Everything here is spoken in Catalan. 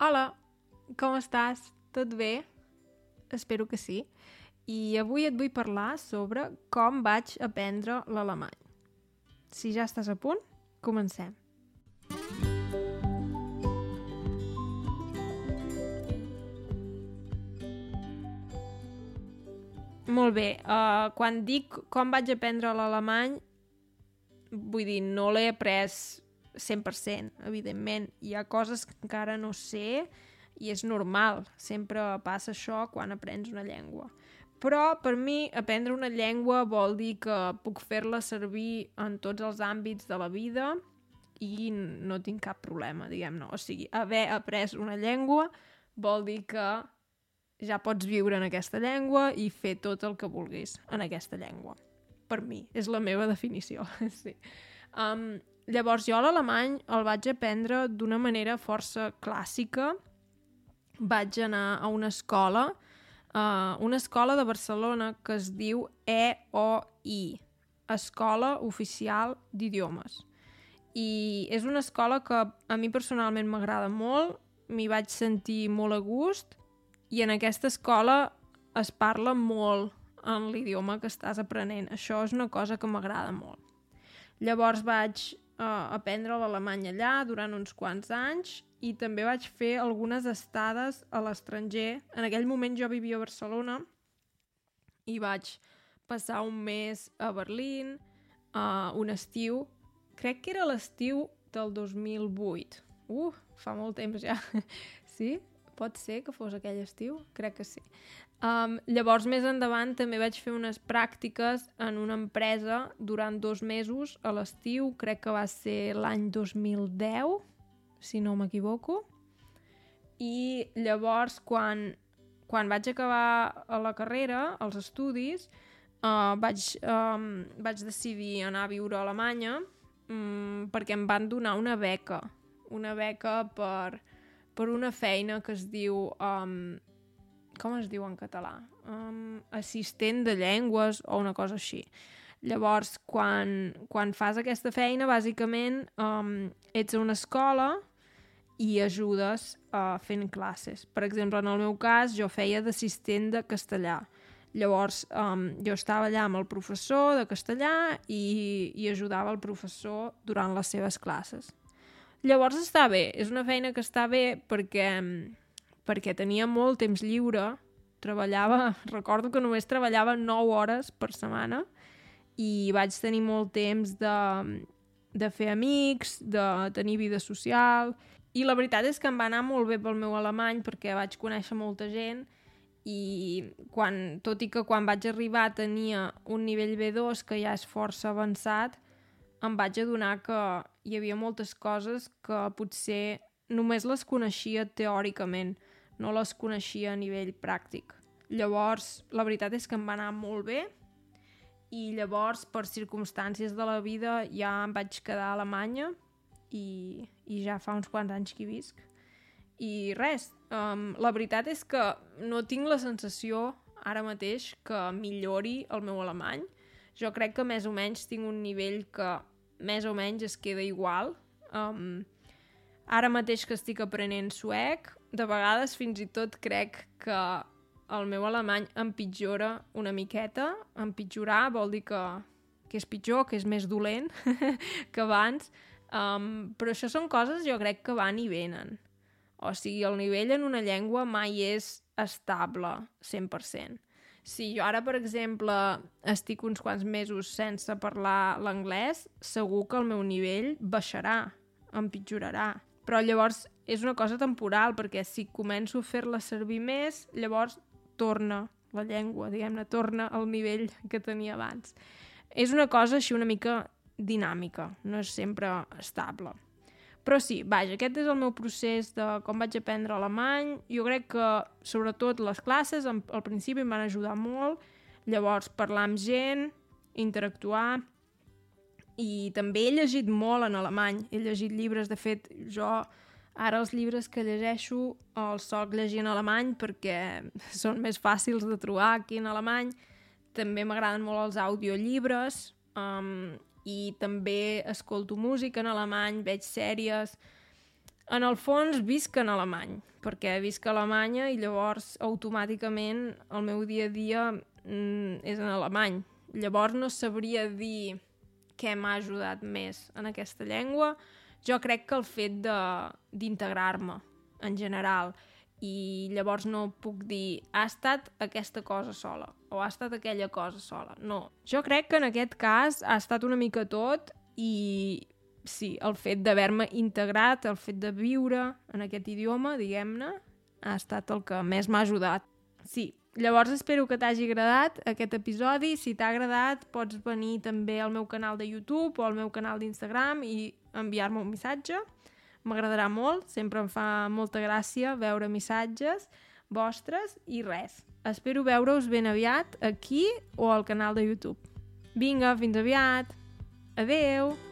Hola, com estàs? Tot bé? Espero que sí. I avui et vull parlar sobre com vaig aprendre l'alemany. Si ja estàs a punt, comencem. Molt bé, uh, quan dic com vaig aprendre l'alemany, vull dir, no l'he après 100%, evidentment. Hi ha coses que encara no sé i és normal, sempre passa això quan aprens una llengua. Però per mi aprendre una llengua vol dir que puc fer-la servir en tots els àmbits de la vida i no tinc cap problema, diguem-ne. O sigui, haver après una llengua vol dir que ja pots viure en aquesta llengua i fer tot el que vulguis en aquesta llengua. Per mi, és la meva definició, sí. Um, llavors, jo l'alemany el vaig aprendre d'una manera força clàssica. Vaig anar a una escola, uh, una escola de Barcelona que es diu EOI, Escola Oficial d'Idiomes. I és una escola que a mi personalment m'agrada molt, m'hi vaig sentir molt a gust i en aquesta escola es parla molt en l'idioma que estàs aprenent. Això és una cosa que m'agrada molt. Llavors vaig uh, aprendre l'alemany allà durant uns quants anys i també vaig fer algunes estades a l'estranger. En aquell moment jo vivia a Barcelona i vaig passar un mes a Berlín, uh, un estiu, crec que era l'estiu del 2008. Uh, fa molt temps ja. sí? Pot ser que fos aquell estiu? Crec que sí. Um, llavors, més endavant, també vaig fer unes pràctiques en una empresa durant dos mesos a l'estiu, crec que va ser l'any 2010, si no m'equivoco. I llavors, quan, quan vaig acabar a la carrera, els estudis, uh, vaig, um, vaig decidir anar a viure a Alemanya um, perquè em van donar una beca, una beca per per una feina que es diu... Um, com es diu en català? Um, assistent de llengües o una cosa així. Llavors, quan, quan fas aquesta feina, bàsicament um, ets a una escola i ajudes uh, fent classes. Per exemple, en el meu cas, jo feia d'assistent de castellà. Llavors, um, jo estava allà amb el professor de castellà i, i ajudava el professor durant les seves classes. Llavors està bé, és una feina que està bé perquè, perquè tenia molt temps lliure, treballava, recordo que només treballava 9 hores per setmana i vaig tenir molt temps de, de fer amics, de tenir vida social i la veritat és que em va anar molt bé pel meu alemany perquè vaig conèixer molta gent i quan, tot i que quan vaig arribar tenia un nivell B2 que ja és força avançat, em vaig adonar que hi havia moltes coses que potser només les coneixia teòricament, no les coneixia a nivell pràctic. Llavors, la veritat és que em va anar molt bé i llavors, per circumstàncies de la vida, ja em vaig quedar a Alemanya i, i ja fa uns quants anys que hi visc. I res, um, la veritat és que no tinc la sensació ara mateix que millori el meu alemany. Jo crec que més o menys tinc un nivell que més o menys es queda igual. Um, ara mateix que estic aprenent suec, de vegades fins i tot crec que el meu alemany empitjora una miqueta. Empitjorar vol dir que, que és pitjor, que és més dolent que abans. Um, però això són coses jo crec que van i venen. O sigui, el nivell en una llengua mai és estable 100%. Si jo ara, per exemple, estic uns quants mesos sense parlar l'anglès, segur que el meu nivell baixarà, empitjorarà. Però llavors és una cosa temporal, perquè si començo a fer-la servir més, llavors torna la llengua, diguem-ne, torna al nivell que tenia abans. És una cosa així una mica dinàmica, no és sempre estable. Però sí, vaja, aquest és el meu procés de com vaig aprendre alemany. Jo crec que, sobretot, les classes al principi em van ajudar molt. Llavors, parlar amb gent, interactuar... I també he llegit molt en alemany. He llegit llibres, de fet, jo ara els llibres que llegeixo els soc llegir en alemany perquè són més fàcils de trobar aquí en alemany. També m'agraden molt els audiollibres. Um, i també escolto música en alemany, veig sèries... en el fons visc en alemany, perquè visc a Alemanya i llavors automàticament el meu dia a dia mm, és en alemany. Llavors no sabria dir què m'ha ajudat més en aquesta llengua. Jo crec que el fet d'integrar-me en general i llavors no puc dir ha estat aquesta cosa sola o ha estat aquella cosa sola. No. Jo crec que en aquest cas ha estat una mica tot i sí, el fet d'haver-me integrat, el fet de viure en aquest idioma, diguem-ne, ha estat el que més m'ha ajudat. Sí, llavors espero que t'hagi agradat aquest episodi. Si t'ha agradat, pots venir també al meu canal de YouTube o al meu canal d'Instagram i enviar-me un missatge. M'agradarà molt, sempre em fa molta gràcia veure missatges vostres i res. Espero veure-us ben aviat aquí o al canal de YouTube. Vinga, fins aviat! Adeu!